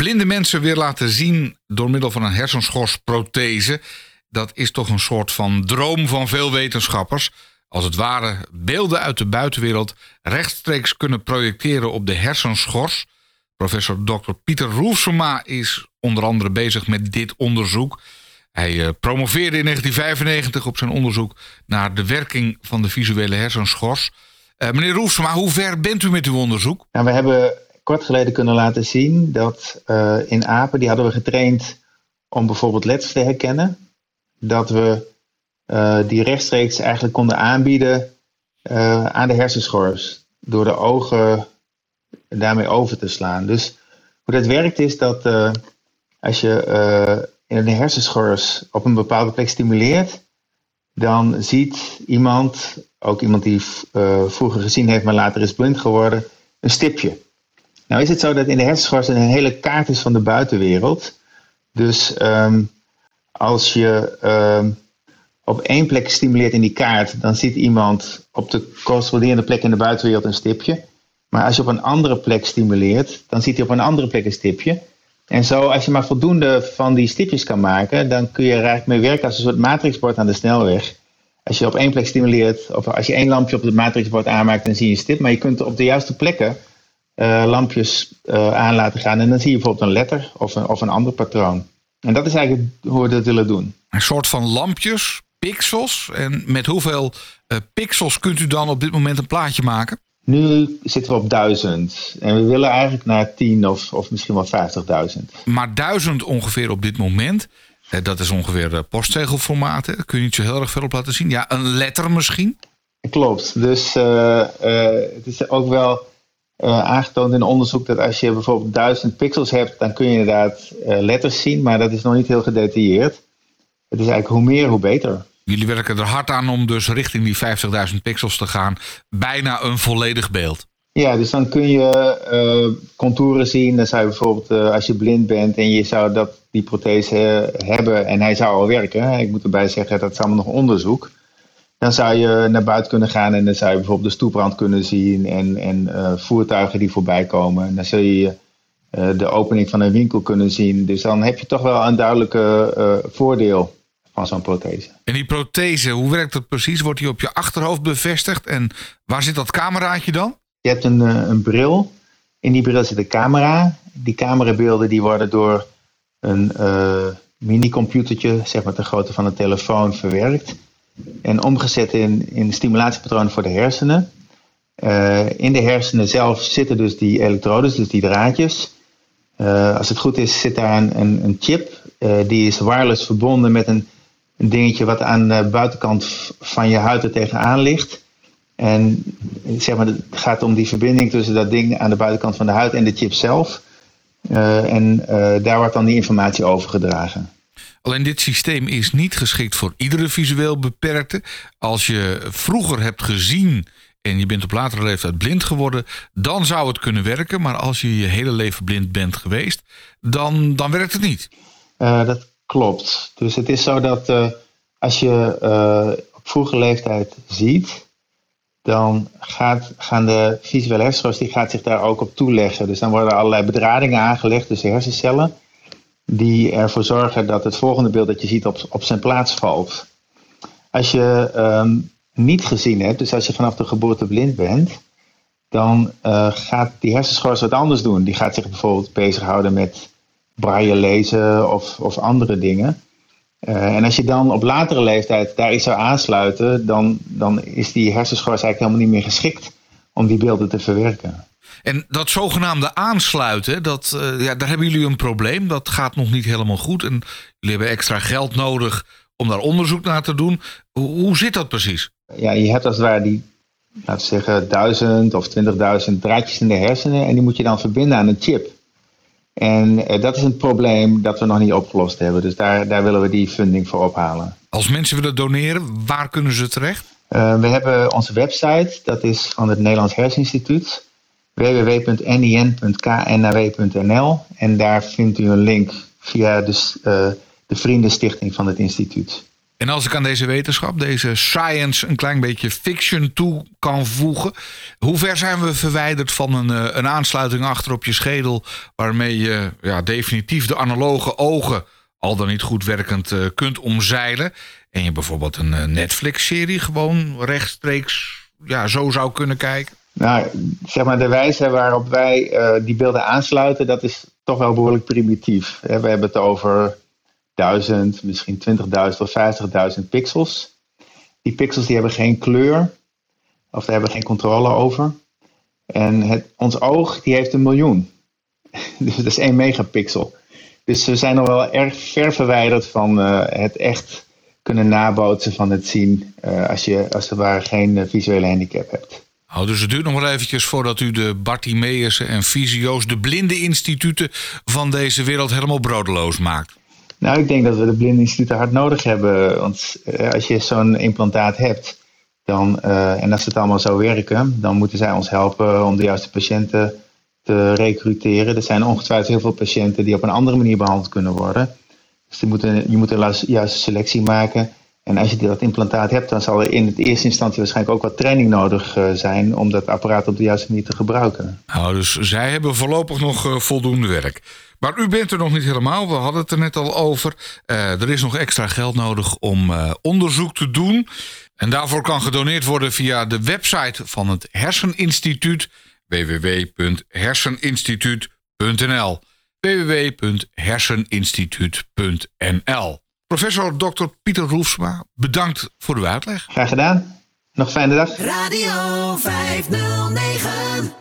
blinde mensen weer laten zien door middel van een hersenschorsprothese. Dat is toch een soort van droom van veel wetenschappers. Als het ware beelden uit de buitenwereld rechtstreeks kunnen projecteren op de hersenschors. Professor Dr. Pieter Roelsema is onder andere bezig met dit onderzoek. Hij eh, promoveerde in 1995 op zijn onderzoek naar de werking van de visuele hersenschors. Uh, meneer Roelsema, hoe ver bent u met uw onderzoek? Nou, we hebben kort geleden kunnen laten zien dat uh, in apen, die hadden we getraind om bijvoorbeeld letters te herkennen, dat we uh, die rechtstreeks eigenlijk konden aanbieden uh, aan de hersenschors door de ogen daarmee over te slaan. Dus hoe dat werkt is dat als je in de hersenschors op een bepaalde plek stimuleert, dan ziet iemand, ook iemand die vroeger gezien heeft maar later is blind geworden, een stipje. Nou is het zo dat in de hersenschors een hele kaart is van de buitenwereld. Dus um, als je um, op één plek stimuleert in die kaart, dan ziet iemand op de corresponderende plek in de buitenwereld een stipje. Maar als je op een andere plek stimuleert, dan ziet hij op een andere plek een stipje. En zo, als je maar voldoende van die stipjes kan maken, dan kun je er eigenlijk mee werken als een soort matrixbord aan de snelweg. Als je op één plek stimuleert, of als je één lampje op het matrixbord aanmaakt, dan zie je een stip. Maar je kunt op de juiste plekken lampjes uh, aan laten gaan. En dan zie je bijvoorbeeld een letter of een, of een ander patroon. En dat is eigenlijk hoe we dat willen doen. Een soort van lampjes, pixels. En met hoeveel uh, pixels kunt u dan op dit moment een plaatje maken? Nu zitten we op duizend. En we willen eigenlijk naar tien of, of misschien wel 50.000. Maar duizend ongeveer op dit moment. Dat is ongeveer postzegelformaat. Daar kun je niet zo heel erg veel op laten zien. Ja, een letter misschien? Klopt. Dus het is ook wel uh, aangetoond in onderzoek dat als je bijvoorbeeld 1000 pixels hebt, dan kun je inderdaad uh, letters zien, maar dat is nog niet heel gedetailleerd. Het is eigenlijk hoe meer, hoe beter. Jullie werken er hard aan om dus richting die 50.000 pixels te gaan. Bijna een volledig beeld. Ja, dus dan kun je uh, contouren zien. Dan zou je bijvoorbeeld, als je blind bent en je zou dat, die prothese hebben en hij zou al werken. Ik moet erbij zeggen, dat is allemaal nog onderzoek. Dan zou je naar buiten kunnen gaan en dan zou je bijvoorbeeld de stoeprand kunnen zien en, en uh, voertuigen die voorbij komen. En dan zul je uh, de opening van een winkel kunnen zien. Dus dan heb je toch wel een duidelijke uh, voordeel van zo'n prothese. En die prothese, hoe werkt dat precies? Wordt die op je achterhoofd bevestigd en waar zit dat cameraatje dan? Je hebt een, een bril. In die bril zit een camera. Die camerabeelden die worden door een minicomputertje, zeg maar de grootte van een telefoon, verwerkt en omgezet in, in stimulatiepatronen voor de hersenen. Uh, in de hersenen zelf zitten dus die elektrodes, dus die draadjes. Uh, als het goed is, zit daar een, een, chip. Uh, die is wireless verbonden met een, een dingetje wat aan de buitenkant van je huid er tegenaan ligt. En zeg maar, het gaat om die verbinding tussen dat ding aan de buitenkant van de huid en de chip zelf. en daar wordt dan die informatie overgedragen. Alleen dit systeem is niet geschikt voor iedere visueel beperkte. Als je vroeger hebt gezien en je bent op latere leeftijd blind geworden, dan zou het kunnen werken. Maar als je je hele leven blind bent geweest, dan, dan werkt het niet. Uh, dat klopt. Dus het is zo dat uh, als je uh, op vroege leeftijd ziet, dan gaat, gaan de visuele hersens die gaat zich daar ook op toeleggen. Dus dan worden allerlei bedradingen aangelegd, dus hersencellen die ervoor zorgen dat het volgende beeld dat je ziet op, op zijn plaats valt. Als je um, niet gezien hebt, dus als je vanaf de geboorte blind bent, dan uh, gaat die hersenschors wat anders doen. Die gaat zich bijvoorbeeld bezighouden met braille lezen of, of andere dingen. Uh, en als je dan op latere leeftijd daar iets zou aansluiten, dan, dan is die hersenschors eigenlijk helemaal niet meer geschikt om die beelden te verwerken. En dat zogenaamde aansluiten, dat, uh, ja, daar hebben jullie een probleem. Dat gaat nog niet helemaal goed. En jullie hebben extra geld nodig om daar onderzoek naar te doen. Hoe, hoe zit dat precies? Ja, je hebt als het ware die, laten we zeggen, duizend of twintigduizend draadjes in de hersenen. En die moet je dan verbinden aan een chip. En uh, dat is een probleem dat we nog niet opgelost hebben. Dus daar, daar willen we die funding voor ophalen. Als mensen willen doneren, waar kunnen ze terecht? Uh, we hebben onze website, dat is van het Nederlands Herseninstituut www.nin.knw.nl en daar vindt u een link via de, uh, de Vriendenstichting van het instituut. En als ik aan deze wetenschap, deze science, een klein beetje fiction toe kan voegen. Hoe ver zijn we verwijderd van een, eh, een aansluiting achter op je schedel. waarmee je ja, definitief de analoge ogen, al dan niet goed werkend, uh, kunt omzeilen. En je bijvoorbeeld een Netflix-serie gewoon rechtstreeks ja, zo zou kunnen kijken? Nou, zeg maar, de wijze waarop wij die beelden aansluiten, dat is toch wel behoorlijk primitief. We hebben het over 1000, misschien 20.000 of 50.000 pixels. Die pixels die hebben geen kleur, of daar hebben we geen controle over. En het, ons oog die heeft een miljoen. Dus dat is 1 megapixel. Dus we zijn nog wel erg ver verwijderd van uh, het echt kunnen nabootsen van het zien uh, als je als er ware geen visuele handicap hebt. Oh, dus het duurt nog wel eventjes voordat u de Bartimeus'en en Visio's, de blinde instituten van deze wereld helemaal brodeloos maakt. Nou, ik denk dat we de blinde instituten hard nodig hebben. Want uh, als je zo'n implantaat hebt, dan, uh, en als het allemaal zou werken, dan moeten zij ons helpen om de juiste patiënten te recruteren. Er zijn ongetwijfeld heel veel patiënten die op een andere manier behandeld kunnen worden. Dus je moet een juiste selectie maken. En als je dat implantaat hebt, dan zal er in het eerste instantie waarschijnlijk ook wat training nodig uh, zijn om dat apparaat op de juiste manier te gebruiken. Nou, dus zij hebben voorlopig nog uh, voldoende werk. Maar u bent er nog niet helemaal. We hadden het er net al over. Uh, er is nog extra geld nodig om onderzoek te doen. En daarvoor kan gedoneerd worden via de website van het Herseninstituut www.herseninstituut.nl www.herseninstituut.nl Professor Dr. Pieter Roefsma, bedankt voor uw uitleg. Graag gedaan. Nog een fijne dag. Radio 509.